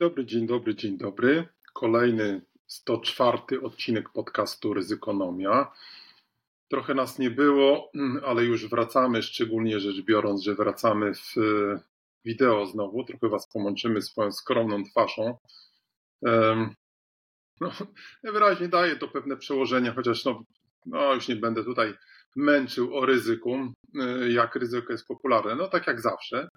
Dobry dzień dobry, dzień dobry. Kolejny 104 odcinek podcastu Ryzykonomia. Trochę nas nie było, ale już wracamy, szczególnie rzecz biorąc, że wracamy w wideo znowu. Trochę Was pomączymy swoją skromną twarzą. No, wyraźnie daje to pewne przełożenie, chociaż no, no już nie będę tutaj męczył o ryzyku, y, jak ryzyko jest popularne. No tak jak zawsze.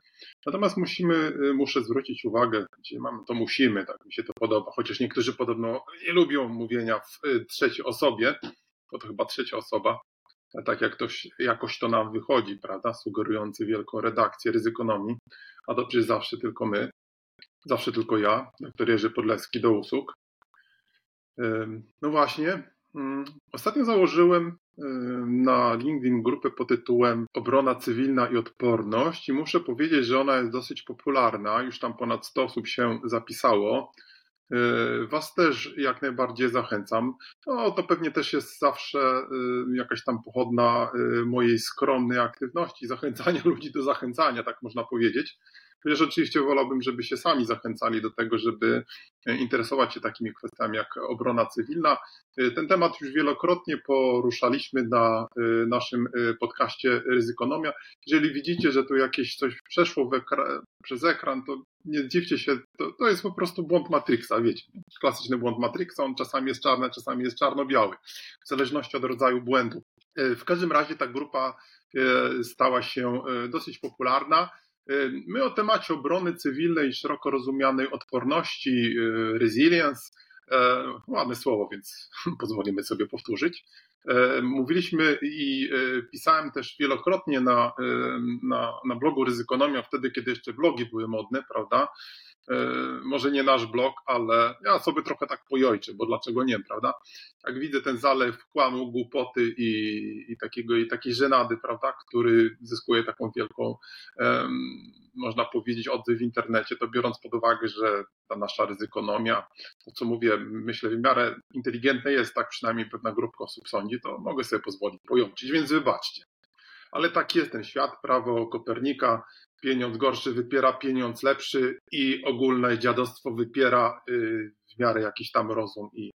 Natomiast musimy, y, muszę zwrócić uwagę, gdzie to musimy, tak mi się to podoba, chociaż niektórzy podobno nie lubią mówienia w y, trzeciej osobie, bo to chyba trzecia osoba, tak jak ktoś, jakoś to nam wychodzi, prawda, sugerujący wielką redakcję ryzykonomii, a to przecież zawsze tylko my, zawsze tylko ja, doktor Jerzy Podleski do usług. No właśnie, ostatnio założyłem na LinkedIn grupę pod tytułem Obrona cywilna i odporność i muszę powiedzieć, że ona jest dosyć popularna, już tam ponad 100 osób się zapisało. Y, was też jak najbardziej zachęcam. No, to pewnie też jest zawsze jakaś tam pochodna y, mojej skromnej aktywności, zachęcania ludzi do zachęcania, tak można powiedzieć. Chociaż oczywiście wolałbym, żeby się sami zachęcali do tego, żeby interesować się takimi kwestiami jak obrona cywilna. Ten temat już wielokrotnie poruszaliśmy na naszym podcaście Ryzykonomia. Jeżeli widzicie, że tu jakieś coś przeszło ekra przez ekran, to nie zdziwcie się, to, to jest po prostu błąd Matrixa, wiecie. Klasyczny błąd Matrixa, on czasami jest czarny, czasami jest czarno-biały, w zależności od rodzaju błędu. W każdym razie ta grupa stała się dosyć popularna. My o temacie obrony cywilnej, szeroko rozumianej odporności, y, resilience, ładne słowo, więc pozwolimy sobie powtórzyć. E, mówiliśmy i e, pisałem też wielokrotnie na, na, na blogu Ryzykonomia, wtedy kiedy jeszcze blogi były modne, prawda? E, może nie nasz blog, ale ja sobie trochę tak pojojczę, bo dlaczego nie, prawda? Jak widzę ten zalew kłamu, głupoty i, i, takiego, i takiej żenady, prawda, który zyskuje taką wielką, um, można powiedzieć, odzew w internecie, to biorąc pod uwagę, że ta nasza ryzykonomia, to co mówię, myślę, w miarę inteligentne jest, tak przynajmniej pewna grupka osób sądzi, to mogę sobie pozwolić pojączyć, więc wybaczcie. Ale tak jest ten świat, prawo Kopernika, pieniądz gorszy wypiera pieniądz lepszy i ogólne dziadostwo wypiera y, w miarę jakiś tam rozum i,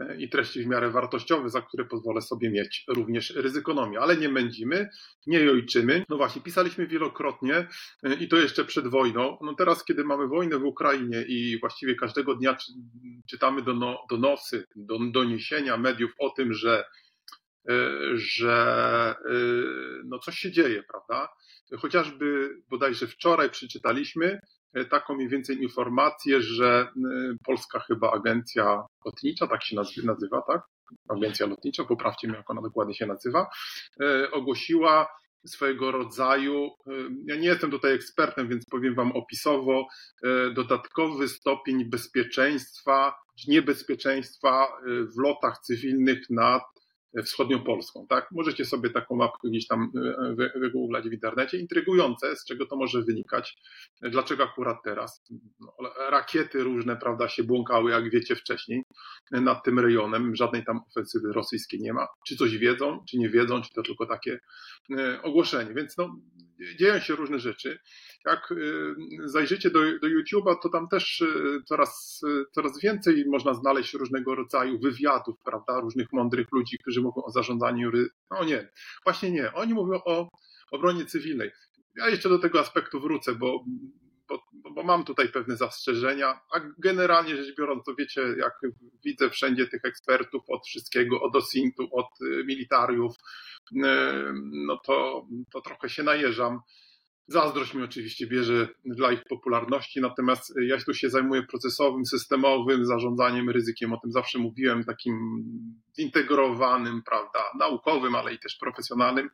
y, i treści w miarę wartościowe, za które pozwolę sobie mieć również ryzykonomię. Ale nie mędzimy, nie jojczymy. No właśnie, pisaliśmy wielokrotnie y, i to jeszcze przed wojną. No teraz, kiedy mamy wojnę w Ukrainie i właściwie każdego dnia czytamy donosy, doniesienia mediów o tym, że że no coś się dzieje, prawda? Chociażby bodajże wczoraj przeczytaliśmy e, taką mniej więcej informację, że polska chyba agencja lotnicza, tak się nazywa, tak? Agencja lotnicza, poprawcie mnie, jak ona dokładnie się nazywa, ogłosiła swojego rodzaju, ja nie jestem tutaj ekspertem, więc powiem Wam opisowo, dodatkowy stopień bezpieczeństwa, czy niebezpieczeństwa w lotach cywilnych nad wschodnią Polską. Tak? Możecie sobie taką mapkę gdzieś tam e, wygooglać w internecie. Intrygujące, z czego to może wynikać. Dlaczego akurat teraz? No, rakiety różne, prawda, się błąkały, jak wiecie wcześniej, nad tym rejonem. Żadnej tam ofensywy rosyjskiej nie ma. Czy coś wiedzą, czy nie wiedzą, czy to tylko takie e, ogłoszenie. Więc no, dzieją się różne rzeczy. Jak y, zajrzycie do, do YouTube'a, to tam też y, coraz, coraz więcej można znaleźć różnego rodzaju wywiadów, prawda, różnych mądrych ludzi, którzy mówią o zarządzaniu. No nie, właśnie nie. Oni mówią o obronie cywilnej. Ja jeszcze do tego aspektu wrócę, bo, bo, bo mam tutaj pewne zastrzeżenia, a generalnie rzecz biorąc, to wiecie, jak widzę wszędzie tych ekspertów od wszystkiego, od OSINT-u, od militariów, no to, to trochę się najeżam. Zazdrość mi oczywiście bierze dla ich popularności, natomiast ja tu się zajmuję procesowym, systemowym zarządzaniem ryzykiem. O tym zawsze mówiłem, takim zintegrowanym, prawda, naukowym, ale i też profesjonalnym.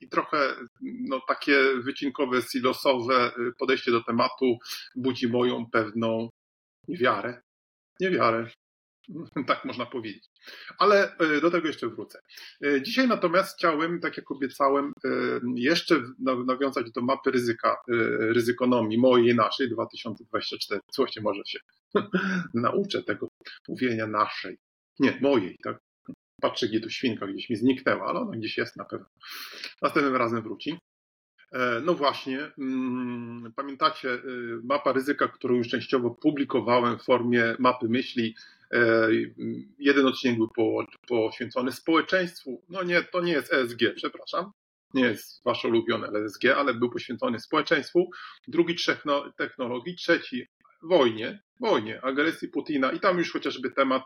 I trochę no, takie wycinkowe, silosowe podejście do tematu budzi moją pewną niewiarę. Niewiarę. Tak można powiedzieć. Ale e, do tego jeszcze wrócę. E, dzisiaj natomiast chciałem, tak jak obiecałem, e, jeszcze nawiązać do mapy ryzyka, ryzykonomii mojej, naszej 2024. Słuchajcie, może się nauczę tego mówienia naszej. Nie, mojej, tak? Patrzę, gdzie tu świnka gdzieś mi zniknęła, ale ona gdzieś jest na pewno. Następnym razem wróci. No właśnie, mm, pamiętacie mapa ryzyka, którą już częściowo publikowałem w formie mapy myśli. E, jeden odcinek był poświęcony społeczeństwu. No nie, to nie jest ESG, przepraszam. Nie jest wasze ulubione ESG, ale był poświęcony społeczeństwu. Drugi technologii, trzeci wojnie, wojnie, agresji Putina i tam już chociażby temat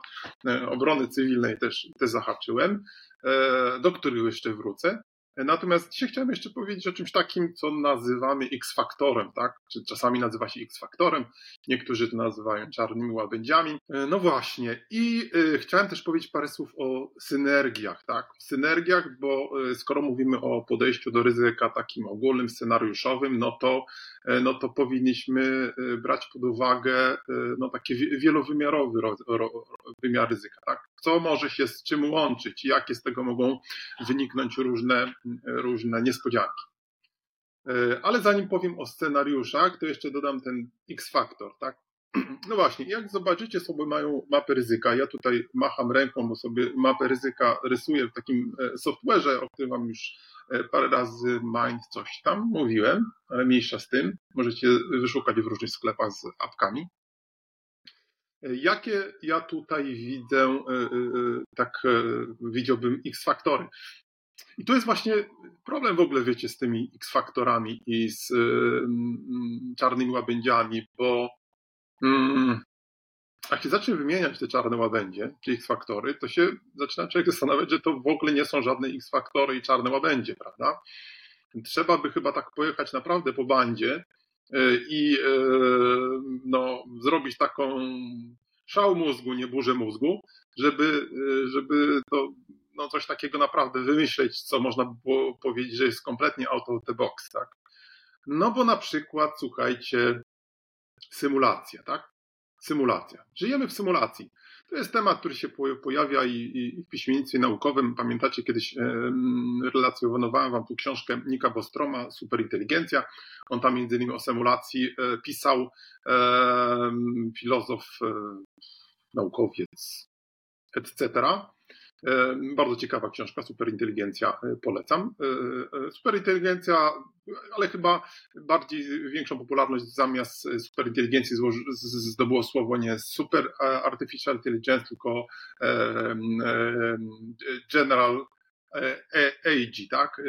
obrony cywilnej też, też zahaczyłem, do którego jeszcze wrócę. Natomiast dzisiaj chciałem jeszcze powiedzieć o czymś takim, co nazywamy X-faktorem, tak? Czy czasami nazywa się X-faktorem, niektórzy to nazywają czarnymi łabędziami. E, no właśnie. I y, chciałem też powiedzieć parę słów o synergiach, tak? Synergiach, bo y, skoro mówimy o podejściu do ryzyka takim ogólnym, scenariuszowym, no to, no to powinniśmy brać pod uwagę no, taki wielowymiarowy ro, ro, wymiar ryzyka, tak? Co może się z czym łączyć, jakie z tego mogą wyniknąć różne różne niespodzianki. E, ale zanim powiem o scenariuszach, to jeszcze dodam ten X-faktor, tak? No właśnie, jak zobaczycie sobie mają mapy ryzyka, ja tutaj macham ręką, bo sobie mapę ryzyka rysuję w takim e, software'ze, o którym wam już e, parę razy Mind coś tam mówiłem, ale mniejsza z tym, możecie wyszukać w różnych sklepach z apkami. Jakie ja tutaj widzę, tak widziałbym X-faktory? I to jest właśnie problem w ogóle, wiecie, z tymi X-faktorami i z czarnymi łabędziami, bo mm, jak się zacznie wymieniać te czarne łabędzie, czy X-faktory, to się zaczyna człowiek zastanawiać, że to w ogóle nie są żadne X-faktory i czarne łabędzie, prawda? Trzeba by chyba tak pojechać naprawdę po bandzie y, i y, no, zrobić taką szał mózgu, nie burzę mózgu, żeby, żeby to no, coś takiego naprawdę wymyśleć, co można by było powiedzieć, że jest kompletnie out of the box, tak? No bo na przykład, słuchajcie, symulacja, tak? Symulacja. Żyjemy w symulacji. To jest temat, który się pojawia i, i w piśmiennictwie naukowym. Pamiętacie, kiedyś e, relacjonowałem wam tu książkę Nika Bostroma, Superinteligencja. On tam między innymi o symulacji e, pisał e, filozof, naukowiec, etc. Bardzo ciekawa książka, Superinteligencja, e, polecam. E, e, Superinteligencja, ale chyba bardziej większą popularność zamiast superinteligencji zdobyło słowo nie super artificial intelligence, tylko general AG, tak?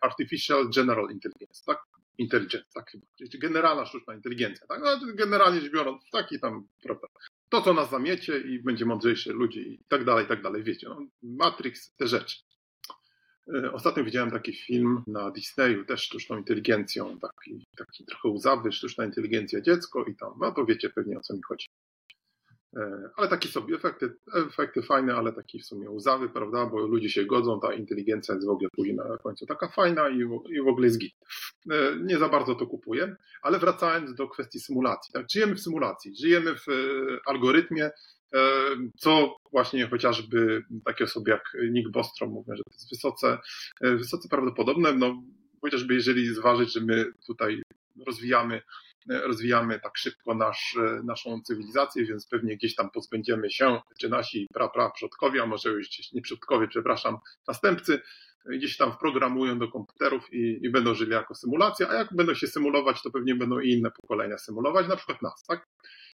Artificial General Intelligence, tak? Intelligence, tak chyba. Czyli generalna sztuczna inteligencja, tak? No, generalnie rzecz biorąc, taki tam, prawda? To, co nas zamiecie i będzie mądrzejsze ludzi i tak dalej, i tak dalej. Wiecie, no, Matrix, te rzeczy. E, ostatnio widziałem taki film na Disneyu, też sztuczną inteligencją, taki, taki trochę łzawy, sztuczna inteligencja dziecko i tam, no to wiecie pewnie o co mi chodzi. E, ale takie sobie efekty, efekty fajne, ale taki w sumie łzawy, prawda, bo ludzie się godzą, ta inteligencja jest w ogóle później na końcu taka fajna i, i w ogóle jest git. E, nie za bardzo to kupuję, ale wracając do kwestii symulacji, tak, żyjemy w symulacji, żyjemy w e, algorytmie, co właśnie chociażby takie osoby jak Nick Bostrom mówią, że to jest wysoce, wysoce prawdopodobne, no chociażby jeżeli zważyć, że my tutaj rozwijamy rozwijamy tak szybko nasz, naszą cywilizację, więc pewnie gdzieś tam pozbędziemy się, czy nasi pra, pra przodkowie, a może już nie przodkowie, przepraszam, następcy, gdzieś tam wprogramują do komputerów i, i, będą żyli jako symulacja, a jak będą się symulować, to pewnie będą i inne pokolenia symulować, na przykład nas, tak?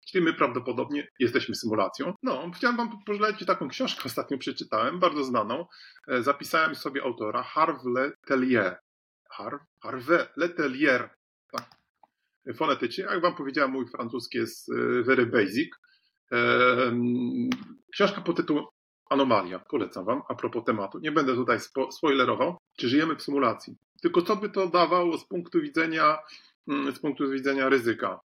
Czyli my prawdopodobnie jesteśmy symulacją. No, chciałem wam polecić taką książkę, ostatnio przeczytałem, bardzo znaną. E, zapisałem sobie autora Harv Letelier. Harv, Harve Letelier, tak? Fonetycznie. Jak Wam powiedziałem, mój francuski jest e, very basic. Książka pod tytułem Anomalia, polecam Wam, a propos tematu. Nie będę tutaj spoilerował, czy żyjemy w symulacji. Tylko co by to dawało z punktu widzenia, mm, z punktu widzenia ryzyka?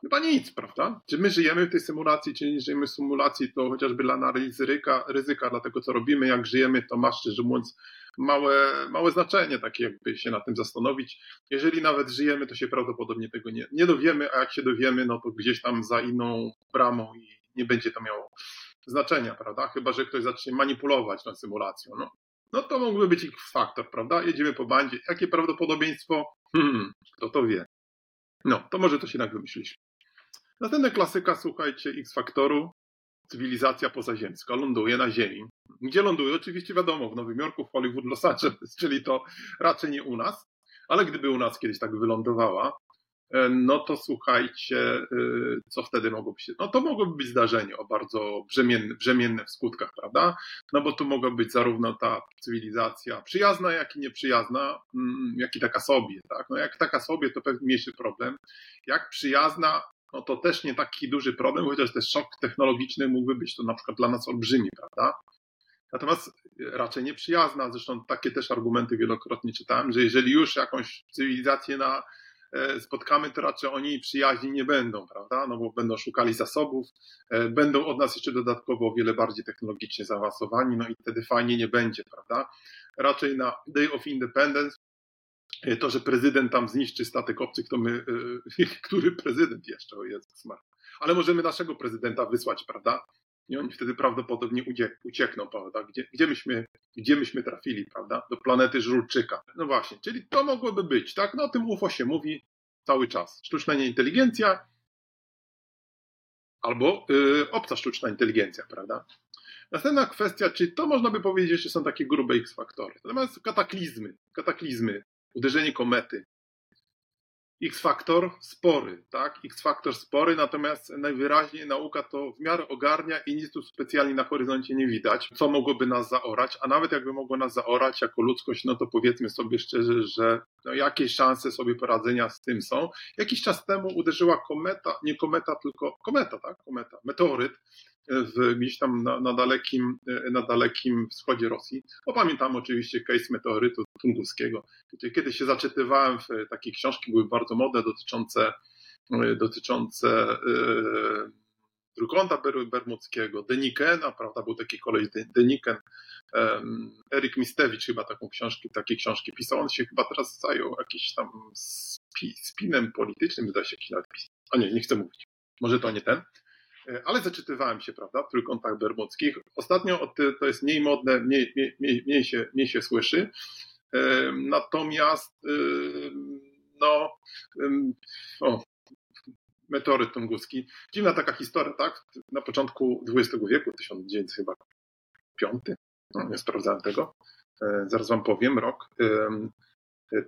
Chyba nic, prawda? Czy my żyjemy w tej symulacji, czy nie żyjemy w symulacji, to chociażby dla analizy ryzyka, ryzyka dla tego, co robimy, jak żyjemy, to ma szczerze mówiąc małe, małe znaczenie, takie jakby się na tym zastanowić. Jeżeli nawet żyjemy, to się prawdopodobnie tego nie, nie dowiemy, a jak się dowiemy, no to gdzieś tam za inną bramą i nie będzie to miało znaczenia, prawda? Chyba, że ktoś zacznie manipulować tą symulacją. No, no to mógłby być ich faktor, prawda? Jedziemy po bandzie. Jakie prawdopodobieństwo? Hmm, kto to wie? No, to może to się tak. Następna klasyka, słuchajcie, X-faktoru cywilizacja pozaziemska ląduje na Ziemi. Gdzie ląduje? Oczywiście wiadomo, w Nowym Jorku, w Hollywood, Los Angeles, czyli to raczej nie u nas. Ale gdyby u nas kiedyś tak wylądowała, E, no to słuchajcie, e, co wtedy mogłoby się. No to mogłoby być zdarzenie o bardzo brzemienne, brzemienne w skutkach, prawda? No bo tu mogła być zarówno ta cywilizacja przyjazna, jak i nieprzyjazna, mm, jak i taka sobie, tak? No jak taka sobie, to pewnie mniejszy problem. Jak przyjazna, no to też nie taki duży problem, chociaż też szok technologiczny mógłby być to na przykład dla nas olbrzymi, prawda? Natomiast raczej nieprzyjazna, zresztą takie też argumenty wielokrotnie czytałem, że jeżeli już jakąś cywilizację na E, spotkamy, to raczej oni przyjaźni nie będą, prawda? No bo będą szukali zasobów, e, będą od nas jeszcze dodatkowo o wiele bardziej technologicznie zaawansowani, no i wtedy fajnie nie będzie, prawda? Raczej na Day of Independence to, że prezydent tam zniszczy statek obcych, to my, który prezydent jeszcze, o Jezus. Ale możemy naszego prezydenta wysłać, prawda? I oni wtedy prawdopodobnie uciekną, prawda? Gdzie, gdzie, myśmy, gdzie myśmy trafili, prawda? Do planety Żulczyka. No właśnie, czyli to mogłoby być, tak? No o tym UFO się mówi cały czas. Sztuczna inteligencja albo yy, obca sztuczna inteligencja, prawda? Następna kwestia, czy to można by powiedzieć, że są takie grube X-faktory. Natomiast kataklizmy, kataklizmy, uderzenie komety, X-faktor spory, tak? X-faktor spory, natomiast najwyraźniej nauka to w miarę ogarnia i nic tu specjalnie na horyzoncie nie widać, co mogłoby nas zaorać, a nawet jakby mogło nas zaorać jako ludzkość, no to powiedzmy sobie szczerze, że no jakieś szanse sobie poradzenia z tym są. Jakiś czas temu uderzyła kometa, nie kometa, tylko kometa, tak? Kometa, meteoryt, w, gdzieś tam na, na, dalekim, na dalekim wschodzie Rosji. Bo pamiętam oczywiście case meteorytu tunguskiego. Kiedy się zaczytywałem w takie książki, były bardzo modne dotyczące, dotyczące yy, trójkąta bermudzkiego, Denikena, prawda, był taki kolej Deniken, Erik Mistewicz chyba taką książkę, takie książki pisał, on się chyba teraz zajął jakimś tam spinem politycznym, wydaje się jakiś nadpis. A nie, nie chcę mówić. Może to nie ten. E, ale zaczytywałem się, prawda, w trójkątach bermudzkich. Ostatnio to jest mniej modne, mniej, mniej, mniej, się, mniej się słyszy. E, natomiast, e, no, o, meteoryt tunguski. Dziwna taka historia, tak? Na początku XX wieku, 1900 chyba piąty, no, nie sprawdzałem tego, zaraz wam powiem, rok,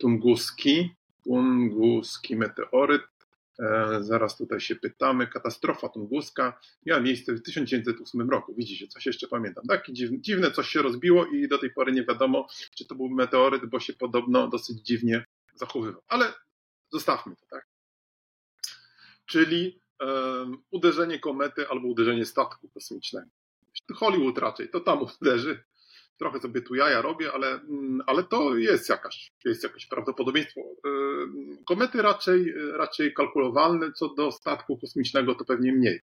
tunguski, tunguski meteoryt zaraz tutaj się pytamy. Katastrofa tunguska miała miejsce w 1908 roku. Widzicie, coś jeszcze pamiętam. Takie dziwne, dziwne coś się rozbiło i do tej pory nie wiadomo, czy to był meteoryt, bo się podobno dosyć dziwnie zachowywał. Ale zostawmy to, tak? Czyli um, uderzenie komety albo uderzenie statku kosmicznego. Hollywood raczej, to tam uderzy trochę sobie tu jaja robię, ale, mm, ale to jest jakaś, jest jakieś prawdopodobieństwo. Yy, komety raczej, raczej kalkulowalne, co do statku kosmicznego to pewnie mniej.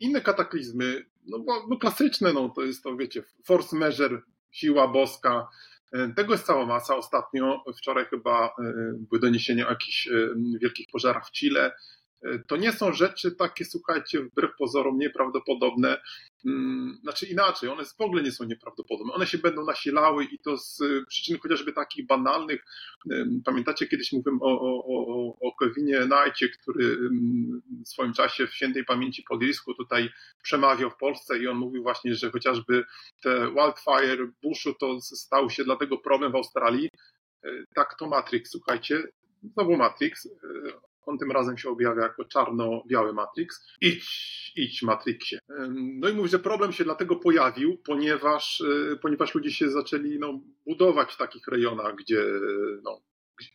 Inne kataklizmy, no, no klasyczne, no to jest to, wiecie, force measure, siła boska, yy, tego jest cała masa. Ostatnio, wczoraj chyba były doniesienia o jakichś wielkich pożarach w Chile. To nie są rzeczy takie, słuchajcie, wbrew pozorom nieprawdopodobne. Mm, znaczy inaczej, one w ogóle nie są nieprawdopodobne. One się będą nasilały i to z y, przyczyn chociażby takich banalnych. Pamiętacie, kiedyś mówiłem o, o, o, o Kevinie Najcie, który w swoim czasie w świętej pamięci Podilsku tutaj przemawiał w Polsce i on mówił właśnie, że chociażby te wildfire Bushu to stał się dlatego problem w Australii. Y, tak to Matrix, słuchajcie, znowu Matrix. On tym razem się objawia jako czarno-biały Matrix. Idź, idź Matrixie. No i mówi, że problem się dlatego pojawił, ponieważ, e, ponieważ ludzie się zaczęli no, budować w takich rejonach, gdzie no,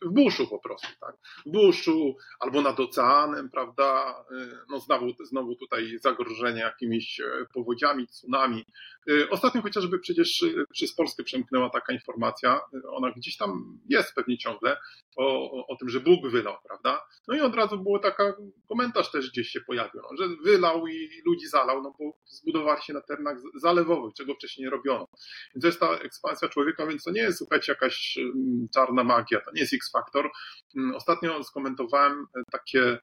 w buszu po prostu, tak? W buszu albo nad oceanem, prawda? Y, no znowu, znowu tutaj zagrożenie jakimiś e, powodziami, tsunami. Y, ostatnio chociażby przecież y, przez Polskę przemknęła taka informacja, ona gdzieś tam jest pewnie ciągle, o, o, o tym, że Bóg wylał, prawda? No i od razu było taka, komentarz też gdzieś się pojawił, no, że wylał i ludzi zalał, no bo zbudowali się na terenach zalewowych, czego wcześniej nie robiono. Więc to jest ta ekspansja człowieka, więc to nie jest, słuchajcie, jakaś czarna magia, to nie jest X-Factor. Ostatnio skomentowałem takie,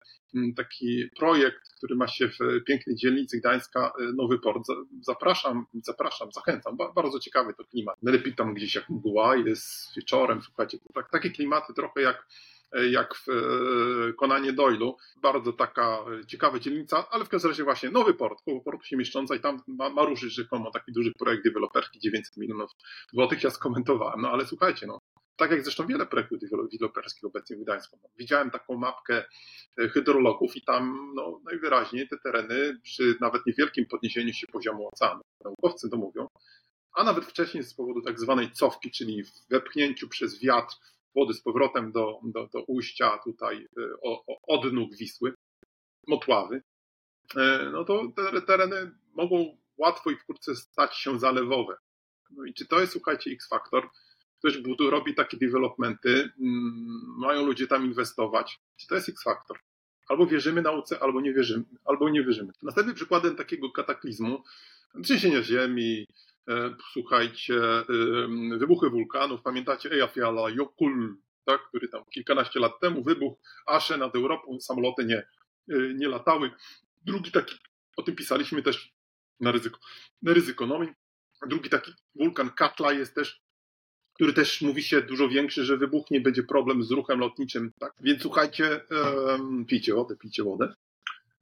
taki projekt, który ma się w pięknej dzielnicy Gdańska, Nowy Port. Zapraszam, zapraszam, zachęcam. Bardzo ciekawy to klimat. Najlepiej tam gdzieś jak mgła jest wieczorem, słuchajcie, tak, takie klimaty trochę jak e, jak w Konanie Doylu. Bardzo taka ciekawa dzielnica, ale w każdym razie właśnie nowy port, koło portu się mieszcząca i tam ma, ma ruszyć rzekomo taki duży projekt deweloperski, 900 milionów złotych. Ja skomentowałem, no ale słuchajcie, no Tak jak zresztą wiele projektów deweloperskich obecnie w Gdańsku. No, widziałem taką mapkę e, hydrologów i tam no, najwyraźniej te tereny przy nawet niewielkim podniesieniu się poziomu oceanu, naukowcy to mówią, a nawet wcześniej z powodu tak zwanej cofki, czyli wepchnięciu przez wiatr wody z powrotem do, do, do ujścia tutaj e, o, o, od nóg Wisły, Motławy, e, no to te tereny mogą łatwo i wkrótce stać się zalewowe. No i czy to jest, słuchajcie, X-Factor? Ktoś budu, robi takie developmenty, mm, mają ludzie tam inwestować. To jest X-Factor? Albo wierzymy nauce, albo nie wierzymy. Albo nie wierzymy. Następnym przykładem takiego kataklizmu, trzęsienia ziemi, e, słuchajcie, wybuchy wulkanów, pamiętacie Eyjafjallajökull, tak, który tam kilkanaście lat temu wybuchł, asze nad Europą, samoloty nie, e, nie latały. Drugi taki, o tym pisaliśmy też na ryzyko, na ryzykonomii. Drugi taki wulkan Katla jest też, który też mówi się dużo większy, że wybuchnie, będzie problem z ruchem lotniczym. Tak? Więc słuchajcie, pijcie wodę, pijcie wodę.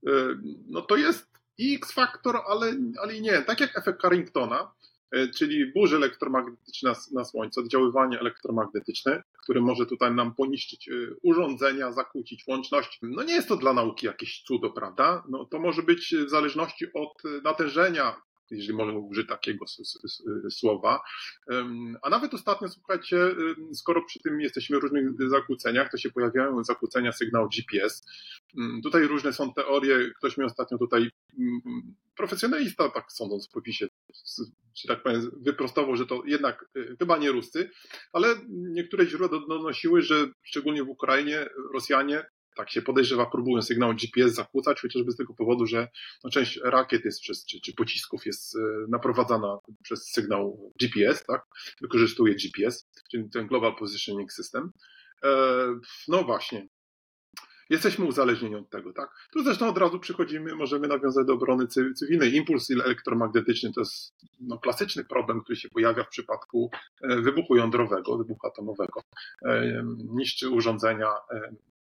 Um, no to jest X faktor, ale, ale nie. Tak jak efekt Carringtona, e, czyli burze elektromagnetyczne na Słońcu, oddziaływanie elektromagnetyczne, które może tutaj nam poniszczyć e, urządzenia, zakłócić łączność. No nie jest to dla nauki jakieś cudo, prawda? No to może być w zależności od natężenia jeżeli możemy użyć takiego słowa. A nawet ostatnio, słuchajcie, skoro przy tym jesteśmy w różnych zakłóceniach, to się pojawiają zakłócenia sygnału GPS. Tutaj różne są teorie. Ktoś mi ostatnio tutaj, profesjonalista, tak sądząc po pisie, że tak powiem, wyprostował, że to jednak y, chyba nie Ruscy, ale niektóre źródła donosiły, że szczególnie w Ukrainie Rosjanie tak się podejrzewa, próbują sygnał GPS zakłócać, chociażby z tego powodu, że no, część rakiet jest przez, czy, czy pocisków jest e, naprowadzana przez sygnał GPS, tak? Wykorzystuje GPS, czyli ten Global Positioning System. E, no właśnie. Jesteśmy uzależnieni od tego, tak? Tu zresztą od razu przychodzimy, możemy nawiązać do obrony cywilnej. Impuls elektromagnetyczny to jest no, klasyczny problem, który się pojawia w przypadku e, wybuchu jądrowego, wybuchu atomowego. Niszczy urządzenia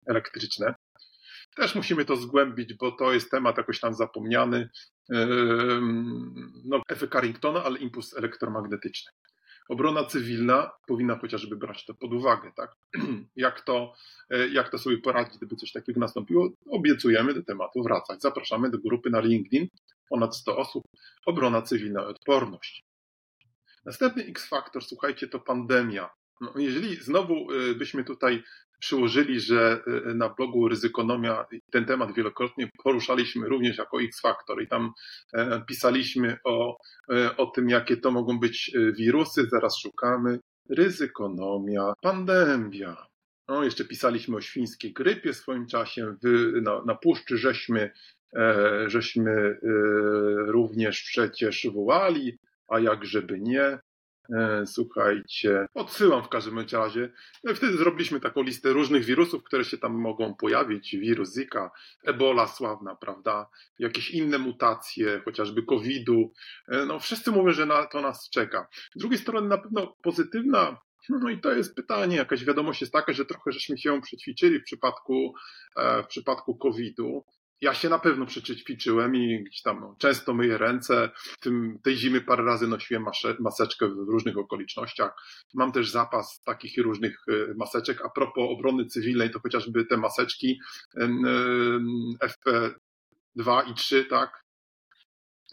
elektryczne. Też musimy to zgłębić, bo to jest temat jakoś tam zapomniany. No, efekt Carringtona, ale impuls elektromagnetyczny. Obrona cywilna powinna chociażby brać to pod uwagę, tak? Jak to, e, jak to sobie poradzić, gdyby coś takiego nastąpiło? Obiecujemy do tematu wracać. Zapraszamy do grupy na LinkedIn, ponad 100 osób. Obrona cywilna odporność. Następny X-faktor, słuchajcie, to pandemia. No, jeżeli znowu e, byśmy tutaj przyłożyli, że e, na blogu Ryzykonomia ten temat wielokrotnie poruszaliśmy również jako X-Factor i tam e, pisaliśmy o, e, o tym, jakie to mogą być wirusy, zaraz szukamy. Ryzykonomia, pandemia. No, jeszcze pisaliśmy o świńskiej grypie w swoim czasie. na, na puszczy żeśmy, żeśmy również przecież wołali, a jakżeby nie. E, słuchajcie, odsyłam w każdym razie. No i wtedy zrobiliśmy taką listę różnych wirusów, które się tam mogą pojawić. Wirus Zika, Ebola sławna, prawda? Jakieś inne mutacje, chociażby COVID-u. E, no wszyscy mówią, że na, to nas czeka. Z drugiej strony na pewno pozytywna no i to jest pytanie, jakaś wiadomość jest taka, że trochę żeśmy się przećwiczyli w przypadku, e, w przypadku COVID-u. Ja się na pewno przećwiczyłem i gdzieś tam no, często myję ręce. Tym, tej zimy parę razy nosiłem masze, maseczkę w różnych okolicznościach. Mam też zapas takich różnych e, maseczek. A propos obrony cywilnej, to chociażby te maseczki FP2 i 3, tak,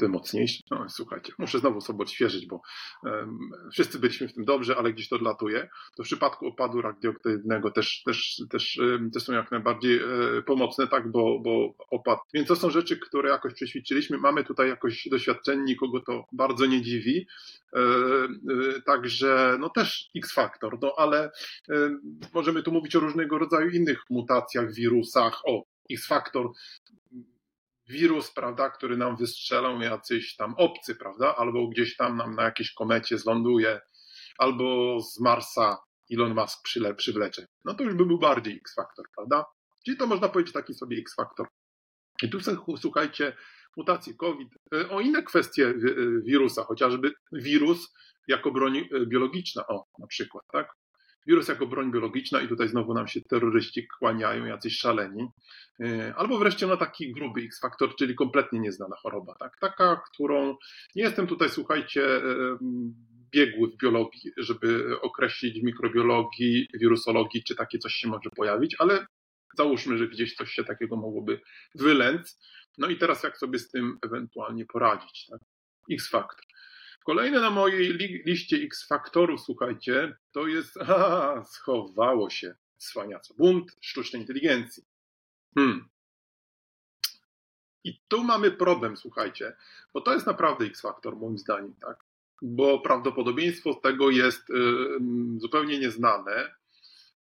te mocniejsze. No, słuchajcie, muszę znowu sobie odświeżyć, bo um, wszyscy byliśmy w tym dobrze, ale gdzieś to odlatuje. To w przypadku opadu radioaktywnego też, też, też, um, też są jak najbardziej e, pomocne, tak, bo, bo opad. Więc to są rzeczy, które jakoś przećwiczyliśmy. Mamy tutaj jakoś doświadczenie, nikogo to bardzo nie dziwi. E, e, także, no też X-faktor, no ale możemy tu mówić o różnego rodzaju innych mutacjach, wirusach. O, X-faktor wirus, prawda, który nam wystrzelą jacyś tam obcy, prawda, albo gdzieś tam nam na jakiejś komecie zląduje, albo z Marsa Elon Musk przyle, przywlecze. No to już by był bardziej X-faktor, prawda? Czyli to można powiedzieć taki sobie X-faktor. I tu słuchajcie, mutacje COVID, e, o inne kwestie e, wirusa, chociażby wirus jako broń e, biologiczna, o na przykład, tak? Wirus jako broń biologiczna i tutaj znowu nam się terroryści kłaniają, jacyś szaleni. E, albo wreszcie na taki gruby X-faktor, czyli kompletnie nieznana choroba. Tak? Taka, którą nie jestem tutaj, słuchajcie, e, biegły w biologii, żeby określić w mikrobiologii, wirusologii, czy takie coś się może pojawić, ale załóżmy, że gdzieś coś się takiego mogłoby wylęc. No i teraz jak sobie z tym ewentualnie poradzić, tak? X-faktor. Kolejne na mojej li liście X-faktorów, słuchajcie, to jest, a, schowało się, cwaniaco, bunt sztucznej inteligencji. Hmm. I tu mamy problem, słuchajcie, bo to jest naprawdę X-faktor, moim zdaniem, tak? Bo prawdopodobieństwo tego jest y, zupełnie nieznane.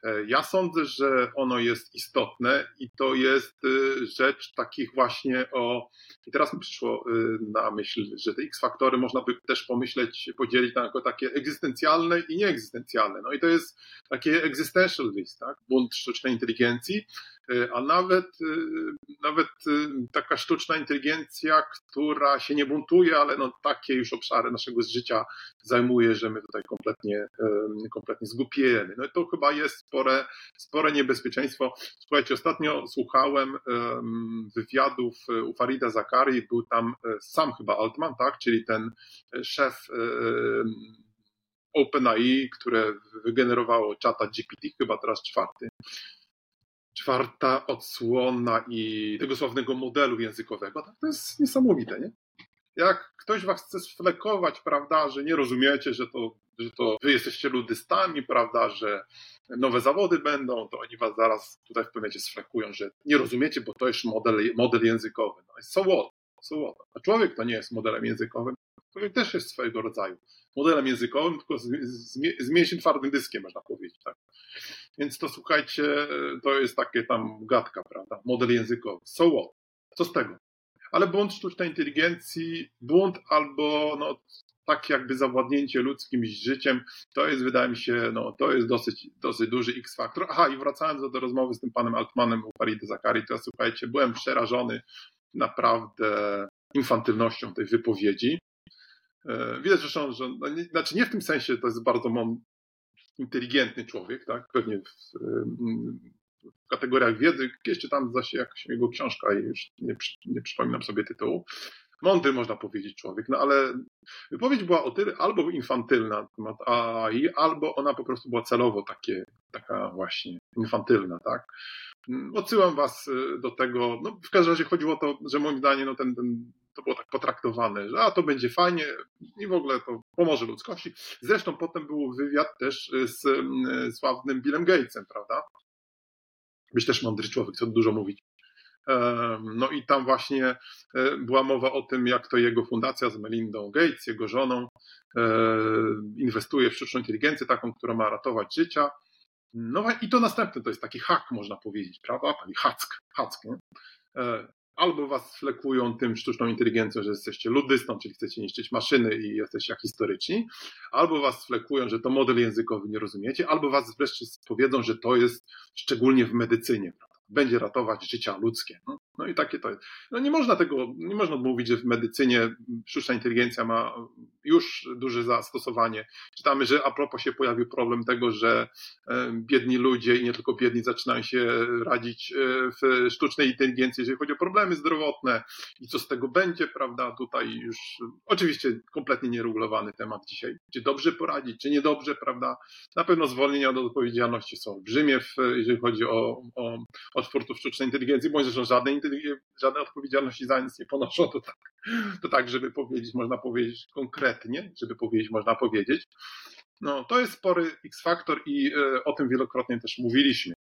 E, ja sądzę, że ono jest istotne i to jest y, rzecz takich właśnie o. I teraz mi przyszło y, na myśl, że te X-faktory można by też pomyśleć, podzielić na jako takie egzystencjalne i nieegzystencjalne. No i to jest takie existential risk, tak? Bunt sztucznej inteligencji, a nawet, e, nawet e, taka sztuczna inteligencja, która się nie buntuje, ale no takie już obszary naszego życia zajmuje, że my tutaj kompletnie, kompletnie zgupiemy. No i to chyba jest spore, spore niebezpieczeństwo. Słuchajcie, ostatnio słuchałem wywiadów u Farida Zakari, był tam sam chyba Altman, tak, czyli ten szef OpenAI, które wygenerowało czata GPT, chyba teraz czwarty czwarta odsłona i tego sławnego modelu językowego, tak to jest niesamowite, nie? Jak ktoś was chce sflekować, prawda, że nie rozumiecie, że to, że to wy jesteście ludystami, prawda, że nowe zawody będą, to oni was zaraz tutaj w pewnym sflekują, że nie rozumiecie, bo to jest model, model językowy. No, so what? So what? A człowiek to nie jest modelem językowym. Człowiek też jest swojego rodzaju modelem językowym, tylko z, z, z mniejszym twardym dyskiem, można powiedzieć. Tak. Więc to słuchajcie, to jest takie tam gadka, prawda? Model językowy. So what? Co z tego? Ale błąd sztucznej inteligencji, błąd albo no, tak jakby zawładnięcie ludzkim życiem, to jest, wydaje mi się, no, to jest dosyć, dosyć duży X-faktor. Aha, i wracając do, do rozmowy z tym panem Altmanem u Farida Zakari, to słuchajcie, byłem przerażony naprawdę infantylnością tej wypowiedzi. E, widać zresztą, że no znaczy nie w tym sensie, to jest bardzo inteligentny człowiek, tak? Pewnie w, w kategoriach wiedzy, kiedyś czytam zaś jakaś jego książka i już nie, nie przypominam sobie tytułu. Mądry można powiedzieć człowiek, no ale wypowiedź była o tyle albo infantylna na temat AI, albo ona po prostu była celowo takie, taka właśnie infantylna, tak? Odsyłam Was y, do tego, no w każdym razie chodziło o to, że moim zdaniem no ten, ten to było tak potraktowane, że a to będzie fajnie i w ogóle to pomoże ludzkości. Zresztą potem był wywiad też z sławnym Billem Gatesem, prawda? Być też mądry człowiek, co dużo mówić. No i tam właśnie e, była mowa o tym, jak to jego fundacja z Melindą Gates, jego żoną, e, inwestuje w sztuczną inteligencję, taką, która ma ratować życia. No i to następne to jest taki hak, można powiedzieć, prawda? Taki hack, hack nie? Albo was flekują tym sztuczną inteligencją, że jesteście ludystą, czyli chcecie niszczyć maszyny i jesteście historyczni, albo was flekują, że to model językowy nie rozumiecie, albo was wreszcie powiedzą, że to jest szczególnie w medycynie, będzie ratować życia ludzkie. No, no i takie to jest. No nie można tego, nie można mówić, że w medycynie sztuczna inteligencja ma już duże zastosowanie. Czytamy, że a propos się pojawił problem tego, że e, biedni ludzie i nie tylko biedni zaczynają się radzić e, w sztucznej inteligencji, jeżeli chodzi o problemy zdrowotne i co z tego będzie, prawda? Tutaj już oczywiście kompletnie nieregulowany temat dzisiaj. Czy dobrze poradzić, czy niedobrze, prawda? Na pewno zwolnienia od odpowiedzialności są olbrzymie, jeżeli chodzi o, o, o twórców sztucznej inteligencji, bądź zresztą żadnej żadnej odpowiedzialności za nic nie ponoszą, to tak, to tak, żeby powiedzieć, można powiedzieć konkretnie, żeby powiedzieć, można powiedzieć. No, to jest spory X-faktor i y, o tym wielokrotnie też mówiliśmy.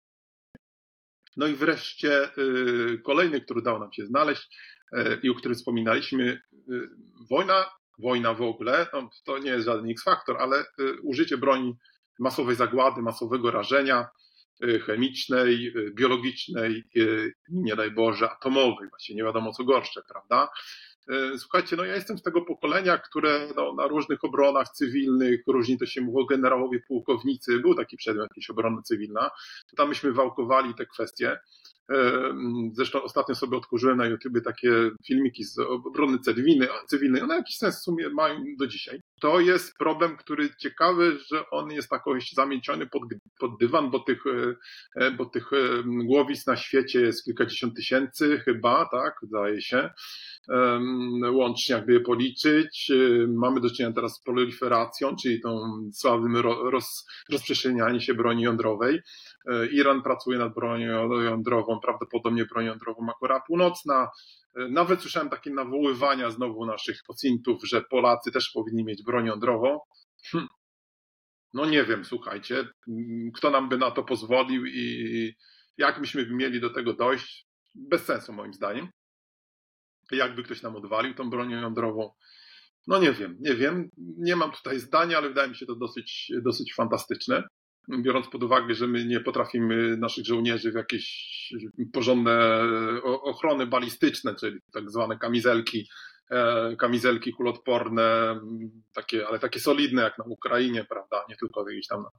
No i wreszcie y, kolejny, który dał nam się znaleźć y, i o którym wspominaliśmy, wojna, wojna w ogóle, no, to nie jest żaden X-faktor, ale użycie broni masowej zagłady, masowego rażenia, chemicznej, biologicznej nie daj Boże atomowej, właśnie nie wiadomo co gorsze, prawda? Słuchajcie, no ja jestem z tego pokolenia, które no, na różnych obronach cywilnych, różni to się mówiło generałowie, pułkownicy, był taki przedmiot, jakaś obrona cywilna, tam myśmy wałkowali te kwestie. Zresztą ostatnio sobie odkurzyłem na YouTube takie filmiki z obrony cywilnej. one jakiś sens w sumie mają do dzisiaj. To jest problem, który ciekawy, że on jest jakoś zamieciony pod, pod dywan, bo tych, e, bo tych głowic na świecie jest kilkadziesiąt tysięcy chyba, tak, zdaje się, łącznie jakby je policzyć. Mamy do czynienia teraz z proliferacją, czyli tą sławnym roz, rozprzestrzenianiem się broni jądrowej. Iran pracuje nad bronią jądrową, prawdopodobnie bronią jądrową Korea Północna, nawet słyszałem takie nawoływania znowu naszych pacjentów, że Polacy też powinni mieć broń jądrową. Hm. No nie wiem, słuchajcie, kto nam by na to pozwolił i jak byśmy mieli do tego dojść? Bez sensu moim zdaniem. Jakby ktoś nam odwalił tą broń jądrową? No nie wiem, nie wiem. Nie mam tutaj zdania, ale wydaje mi się to dosyć, dosyć fantastyczne biorąc pod uwagę, że my nie potrafimy naszych żołnierzy w jakieś porządne ochrony balistyczne, czyli tak zwane kamizelki, e, kamizelki kulotporne, takie, ale takie solidne jak na Ukrainie, prawda, nie tylko gdzieś tam na,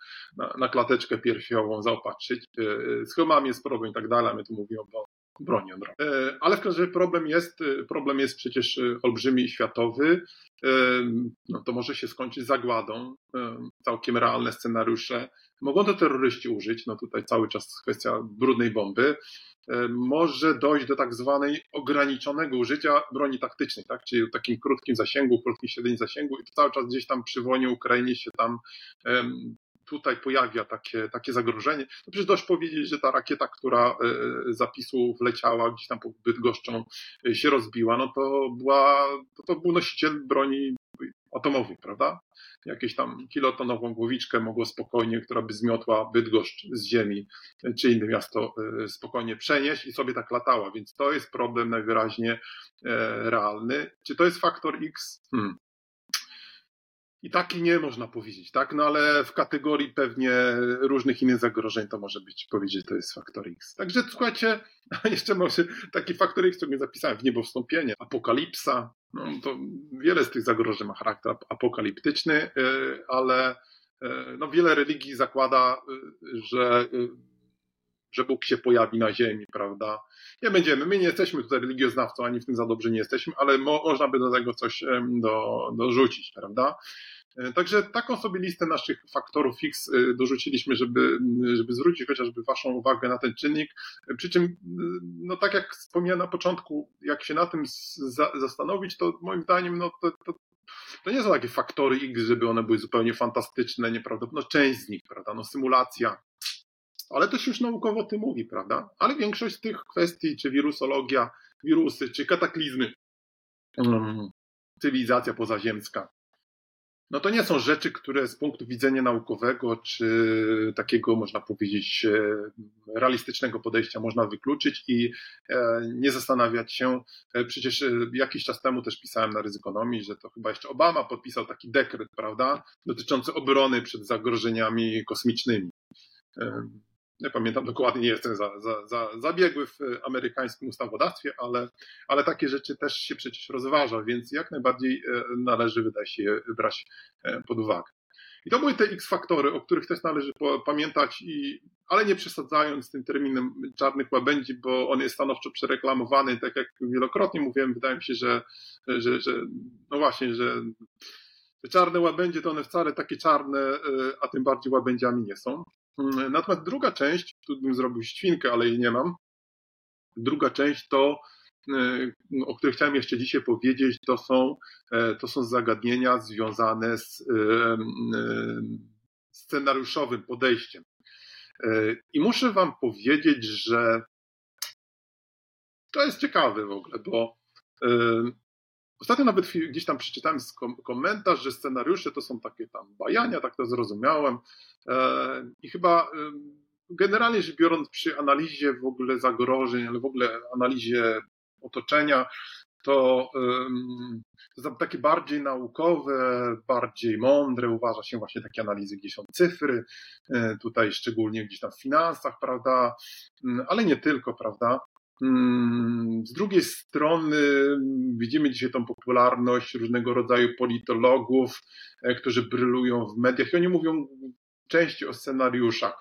na, na klateczkę piersiową zaopatrzyć. E, z hełmami jest problem i tak dalej, my tu mówimy o broni jądrowej. E, ale w każdym razie problem jest, problem jest przecież olbrzymi i światowy. No to może się skończyć zagładą, całkiem realne scenariusze Mogą to terroryści użyć, no tutaj cały czas kwestia brudnej bomby. E, może dojść do tak zwanej ograniczonego użycia broni taktycznej, tak? czyli takim krótkim zasięgu, krótkim średnim zasięgu i to cały czas gdzieś tam przy wojnie Ukrainie się tam tutaj pojawia takie, takie zagrożenie. No przecież dość powiedzieć, że ta rakieta, która e, zapisu wleciała gdzieś tam pod Bydgoszczą e, się rozbiła, no to była, to, to był nosiciel broni atomowej, prawda? Jakieś tam kilotonową głowiczkę mogło spokojnie, która by zmiotła Bydgoszcz z ziemi, czy inne miasto e, spokojnie przenieść i sobie tak latała, więc to jest problem najwyraźniej realny. Czy to jest faktor X? Hmm. I taki nie można powiedzieć, tak? No ale w kategorii pewnie różnych innych zagrożeń to może być powiedzieć, to jest faktor X. Także słuchajcie, jeszcze może taki faktor X, który zapisałem w niebo wstąpienie, apokalipsa, no to wiele z tych zagrożeń ma charakter apokaliptyczny, y, ale y, no wiele religii zakłada, y, że że Bóg się pojawi na ziemi, prawda? Nie będziemy, my nie jesteśmy tutaj religioznawcą, ani w tym za dobrze nie jesteśmy, ale mo, można by do tego coś do, dorzucić, prawda? E, także taką sobie listę naszych faktorów X e, dorzuciliśmy, żeby, żeby zwrócić chociażby Waszą uwagę na ten czynnik. Przy czym, no tak jak wspomniałem na początku, jak się na tym za, zastanowić, to moim zdaniem, no to, to, to nie są takie faktory X, żeby one były zupełnie fantastyczne, nieprawdopodobne. No część z nich, prawda? No symulacja, ale to się już naukowo o tym mówi, prawda? Ale większość z tych kwestii, czy wirusologia, wirusy, czy kataklizmy, um, cywilizacja pozaziemska, no to nie są rzeczy, które z punktu widzenia naukowego, czy takiego, można powiedzieć, e, realistycznego podejścia można wykluczyć i e, nie zastanawiać się. E, przecież jakiś czas temu też pisałem na ryzykonomii, że to chyba jeszcze Obama podpisał taki dekret, prawda, dotyczący obrony przed zagrożeniami kosmicznymi nie pamiętam dokładnie, nie jestem za, za, za, zabiegły w amerykańskim ustawodawstwie, ale, ale takie rzeczy też się przecież rozważa, więc jak najbardziej e, należy, wydaje się, je brać e, pod uwagę. I to były te X-faktory, o których też należy pamiętać, i, ale nie przesadzając z tym terminem czarnych łabędzi, bo on jest stanowczo przereklamowany, tak jak wielokrotnie mówiłem, wydaje mi się, że, że, że no właśnie, że te czarne łabędzie to one wcale takie czarne, e, a tym bardziej łabędziami nie są. Mm, natomiast druga część, tu bym zrobił świnkę, ale jej nie mam. Druga część to, e, o której chciałem jeszcze dzisiaj powiedzieć, to są, e, to są zagadnienia związane z e, scenariuszowym podejściem. I muszę Wam powiedzieć, że to jest ciekawe w ogóle, bo Ostatnio nawet gdzieś tam przeczytałem komentarz, że scenariusze to są takie tam bajania, tak to zrozumiałem. E, I chyba generalnie rzecz biorąc, przy analizie w ogóle zagrożeń, ale w ogóle analizie otoczenia, to, takie bardziej naukowe, bardziej mądre uważa się właśnie takie analizy, gdzie są cyfry, e, tutaj szczególnie gdzieś tam w finansach, prawda, ale nie tylko, prawda. Mm, z drugiej strony widzimy dzisiaj tą popularność różnego rodzaju politologów, e, którzy brylują w mediach i oni mówią częściej o scenariuszach.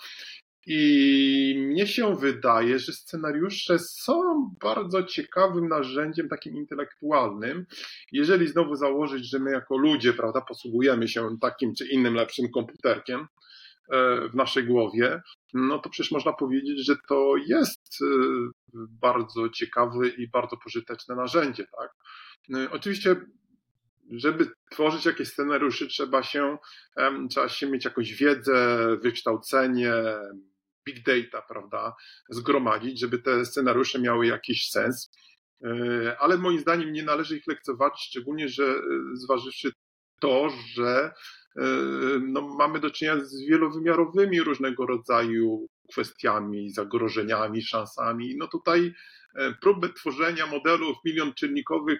I mnie się wydaje, że scenariusze są bardzo ciekawym narzędziem takim intelektualnym. Jeżeli znowu założyć, że my jako ludzie, prawda, posługujemy się takim czy innym lepszym komputerkiem w naszej głowie, no to przecież można powiedzieć, że to jest e, bardzo ciekawe i bardzo pożyteczne narzędzie, tak? E, oczywiście żeby tworzyć jakieś scenariusze, trzeba się, trzeba się mieć jakąś wiedzę, wykształcenie, big data, prawda, zgromadzić, żeby te scenariusze miały jakiś sens. E, ale moim zdaniem nie należy ich lekceważyć, szczególnie, że e, zważywszy to, że e, no, mamy do czynienia z wielowymiarowymi różnego rodzaju kwestiami, zagrożeniami, szansami. No tutaj próby tworzenia modelów milion czynnikowych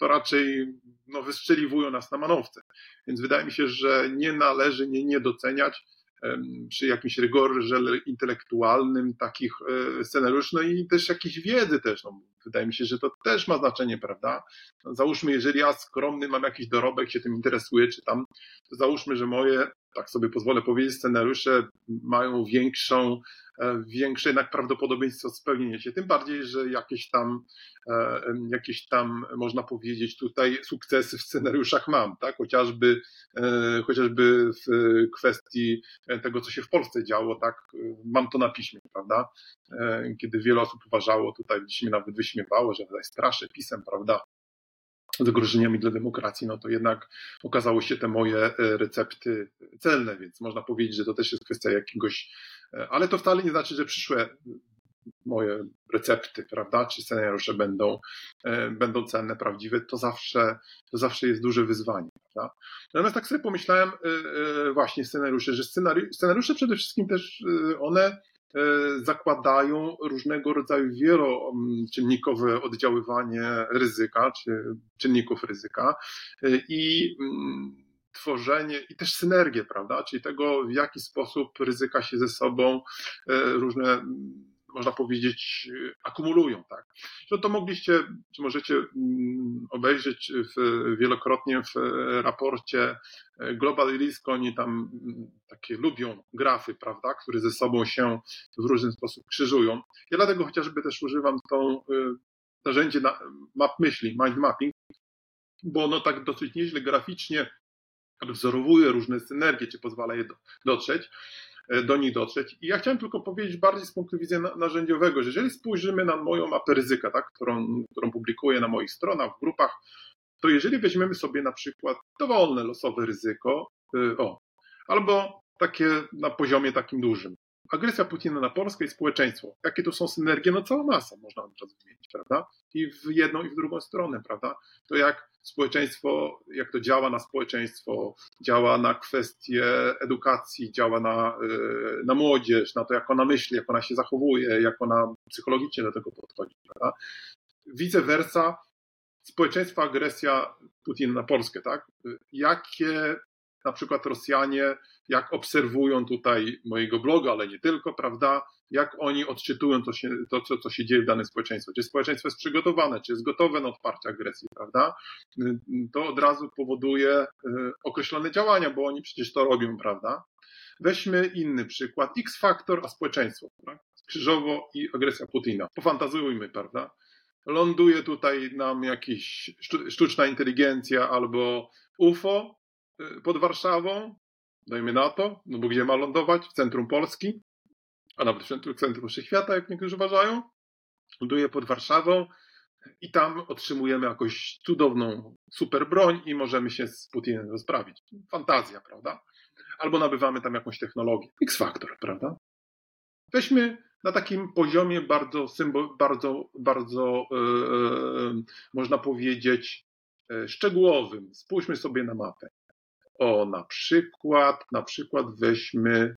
to raczej no, wystrzeliwują nas na manowce. Więc wydaje mi się, że nie należy nie, nie doceniać przy jakimś rygorze intelektualnym takich e, scenariuszy, no i też jakiejś wiedzy też. No, wydaje mi się, że to też ma znaczenie, prawda? No, załóżmy, jeżeli ja skromny mam jakiś dorobek, się tym interesuję, czy tam, to załóżmy, że moje, tak sobie pozwolę powiedzieć, scenariusze mają większą E, większe jednak prawdopodobieństwo spełnienia się. Tym bardziej, że jakieś tam, e, jakieś tam, można powiedzieć, tutaj sukcesy w scenariuszach mam, tak? Chociażby, e, chociażby w kwestii tego, co się w Polsce działo, tak? Mam to na piśmie, prawda? Kiedy wiele osób uważało, tutaj mnie nawet wyśmiewało, że tutaj straszę pisem, prawda? Zagrożeniami dla demokracji, no to jednak okazało się te moje recepty celne, więc można powiedzieć, że to też jest kwestia jakiegoś E, ale to wcale nie znaczy, że przyszłe moje recepty, prawda, czy scenariusze będą, e, będą cenne, prawdziwe, to zawsze, to zawsze jest duże wyzwanie, prawda. Natomiast tak sobie pomyślałem e, właśnie scenariusze, że scenari scenariusze przede wszystkim też one zakładają różnego rodzaju wieloczynnikowe oddziaływanie ryzyka, czy czynników ryzyka i mm, tworzenie i też synergię, prawda? Czyli tego, w jaki sposób ryzyka się ze sobą e, różne można powiedzieć, akumulują, tak. No to mogliście, czy możecie mm, obejrzeć w, wielokrotnie w raporcie Global Risk, oni tam mm, takie lubią grafy, prawda, które ze sobą się w różny sposób krzyżują. Ja dlatego chociażby też używam tą y, narzędzie na map myśli, mind mapping, bo ono tak dosyć nieźle graficznie wzorowuje różne synergie, czy pozwala je dotrzeć, e, do nich dotrzeć. I ja chciałem tylko powiedzieć bardziej z punktu widzenia narzędziowego, że jeżeli spojrzymy na moją mapę ryzyka, tak, którą, którą publikuję na moich stronach, w grupach, to jeżeli weźmiemy sobie na przykład dowolne losowe ryzyko, e, o, albo takie na poziomie takim dużym, agresja Putina na Polskę i społeczeństwo. Jakie to są synergie? No cała masa można teraz wymienić, prawda? I w jedną i w drugą stronę, prawda? To jak społeczeństwo, jak to działa na społeczeństwo, działa na kwestie edukacji, działa na, y, na młodzież, na to, jak ona myśli, jak ona się zachowuje, jak ona psychologicznie do tego podchodzi, prawda? Vice versa, społeczeństwa agresja Putina na Polskę, tak? Jakie na przykład Rosjanie, jak obserwują tutaj mojego bloga, ale nie tylko, prawda, jak oni odczytują to, się, to co, co się dzieje w danym społeczeństwie. Czy społeczeństwo jest przygotowane, czy jest gotowe na odparcie agresji, prawda? To od razu powoduje e, określone działania, bo oni przecież to robią, prawda? Weźmy inny przykład. X-faktor, a społeczeństwo. Tak? Krzyżowo i agresja Putina. Pofantazujmy, prawda? Ląduje tutaj nam jakaś sztuczna inteligencja albo UFO, Y, pod Warszawą, dajmy na to, no bo gdzie ma lądować? W centrum Polski, a nawet w centrum, Wszechświata, jak niektórzy uważają. Ląduje pod Warszawą i tam otrzymujemy jakąś cudowną super broń i możemy się z Putinem rozprawić. Fantazja, prawda? Albo nabywamy tam jakąś technologię. X-Factor, prawda? Weźmy na takim poziomie bardzo, bardzo, bardzo yy, można powiedzieć, yy, szczegółowym. Spójrzmy sobie na mapę. O, na przykład, na przykład weźmy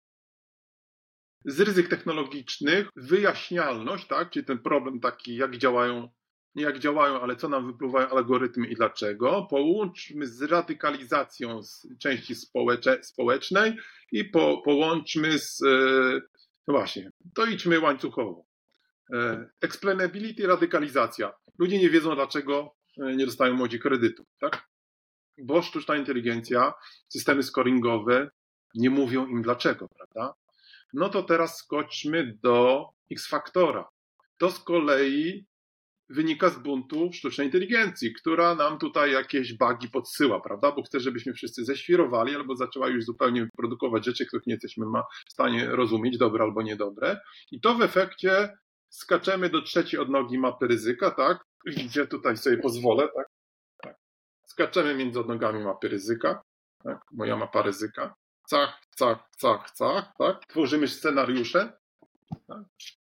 z ryzyk technologicznych wyjaśnialność, tak, czyli ten problem taki, jak działają, nie jak działają, ale co nam wypływają algorytmy i dlaczego, połączmy z radykalizacją z części społecze, społecznej i po, połączmy z, e, no właśnie, to idźmy łańcuchowo. E, explainability, radykalizacja. Ludzie nie wiedzą, dlaczego e, nie dostają młodzi kredytów, tak? Bo sztuczna inteligencja, systemy scoringowe nie mówią im dlaczego, prawda? No to teraz skoczmy do X-Faktora. To z kolei wynika z buntu sztucznej inteligencji, która nam tutaj jakieś bugi podsyła, prawda? Bo chce, żebyśmy wszyscy ześwirowali albo zaczęła już zupełnie produkować rzeczy, których nie jesteśmy w stanie rozumieć, dobre albo niedobre. I to w efekcie skaczemy do trzeciej odnogi mapy ryzyka, tak? Gdzie tutaj sobie pozwolę, tak? Skaczemy między odnogami mapy ryzyka, tak? Moja mapa ryzyka. Cach, cach, cach, cach, tak? Tworzymy scenariusze, tak?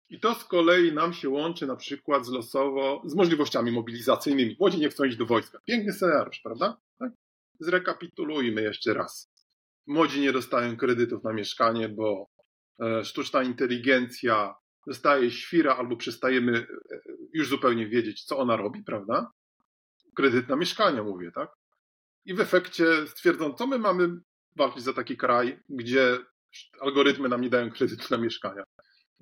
I to z kolei nam się łączy na przykład z losowo, z możliwościami mobilizacyjnymi. Młodzi nie chcą iść do wojska. Piękny scenariusz, prawda? Tak? Zrekapitulujmy jeszcze raz. Młodzi nie dostają kredytów na mieszkanie, bo e, sztuczna inteligencja dostaje świra albo przestajemy e, już zupełnie wiedzieć, co ona robi, prawda? Kredyt na mieszkanie, mówię, tak? I w efekcie stwierdzą, co my mamy walczyć za taki kraj, gdzie algorytmy nam nie dają kredytu na mieszkania.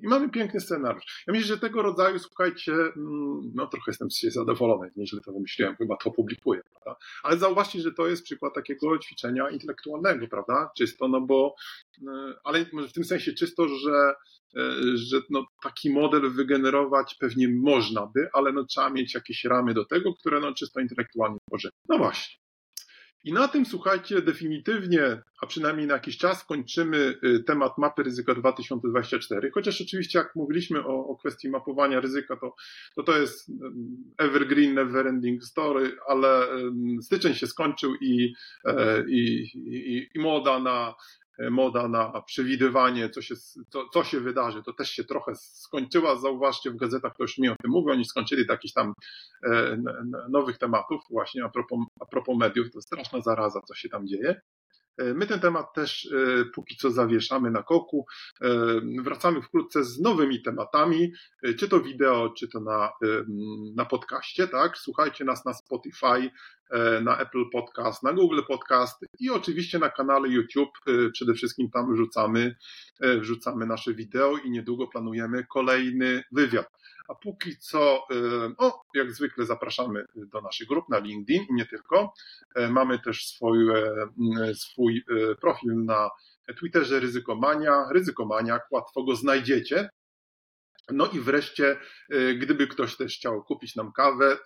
I mamy piękny scenariusz. Ja myślę, że tego rodzaju, słuchajcie, mm, no trochę jestem się zadowolony, nieźle to wymyśliłem, chyba to publikuję, prawda? Ale zauważcie, że to jest przykład takiego ćwiczenia intelektualnego, prawda? Czysto, no bo, y, ale w tym sensie czysto, że, y, że no, taki model wygenerować pewnie można by, ale no trzeba mieć jakieś ramy do tego, które no czysto intelektualnie tworzymy. No właśnie. I na tym, słuchajcie, definitywnie, a przynajmniej na jakiś czas kończymy y, temat mapy ryzyka 2024. Chociaż oczywiście, jak mówiliśmy o, o kwestii mapowania ryzyka, to, to to jest evergreen, never ending story, ale styczeń się skończył i, e, i, i, i moda na moda na przewidywanie, co się, co, co się wydarzy, to też się trochę skończyła. Zauważcie, w gazetach to już mi o tym mówią, oni skończyli do jakichś tam e, nowych tematów, właśnie a propos, a propos mediów, to straszna zaraza, co się tam dzieje. E, my ten temat też e, póki co zawieszamy na koku. E, wracamy wkrótce z nowymi tematami, czy to wideo, czy to na, na podcaście, tak? Słuchajcie nas na Spotify, na Apple Podcast, na Google Podcast i oczywiście na kanale YouTube. Przede wszystkim tam wrzucamy, wrzucamy nasze wideo i niedługo planujemy kolejny wywiad. A póki co, o, jak zwykle zapraszamy do naszych grup na LinkedIn i nie tylko. Mamy też swój, swój profil na Twitterze Ryzykomania, Ryzykomania, łatwo go znajdziecie. No i wreszcie, gdyby ktoś też chciał kupić nam kawę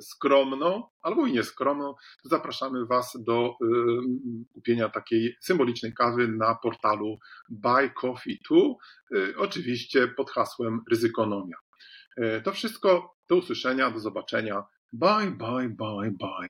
skromną albo i nieskromną, zapraszamy Was do kupienia takiej symbolicznej kawy na portalu Buy Coffee 2, oczywiście pod hasłem Ryzykonomia. E, to wszystko. Do usłyszenia, do zobaczenia. Bye, bye, bye, bye.